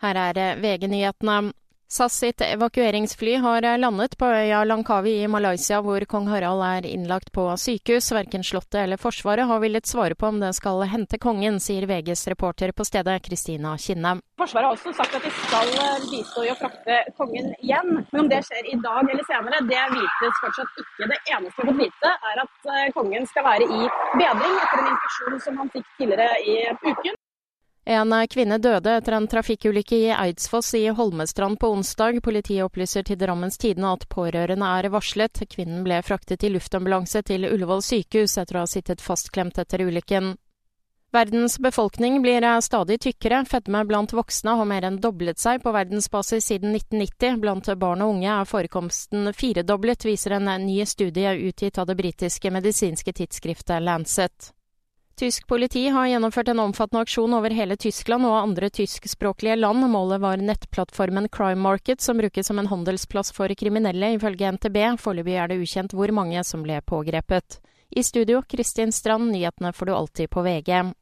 Her er VG-nyhetene. SAS sitt evakueringsfly har landet på øya Langkawi i Malaysia, hvor kong Harald er innlagt på sykehus. Verken Slottet eller Forsvaret har villet svare på om det skal hente kongen, sier VGs reporter på stedet, Kristina Kinne. Forsvaret har også sagt at de skal bistå i å frakte kongen hjem. Men om det skjer i dag eller senere, det vites fortsatt ikke. Det eneste vi har fått vite, er at kongen skal være i bedring etter en infeksjon som han fikk tidligere i uken. En kvinne døde etter en trafikkulykke i Eidsfoss i Holmestrand på onsdag. Politiet opplyser til Drammens Tidende at pårørende er varslet. Kvinnen ble fraktet i luftambulanse til Ullevål sykehus etter å ha sittet fastklemt etter ulykken. Verdens befolkning blir stadig tykkere. Fedme blant voksne har mer enn doblet seg på verdensbasis siden 1990. Blant barn og unge er forekomsten firedoblet, viser en ny studie utgitt av det britiske medisinske tidsskriftet Lancet. Tysk politi har gjennomført en omfattende aksjon over hele Tyskland og andre tyskspråklige land. Målet var nettplattformen Crime Market, som brukes som en handelsplass for kriminelle, ifølge NTB. Foreløpig er det ukjent hvor mange som ble pågrepet. I studio, Kristin Strand, nyhetene får du alltid på VG.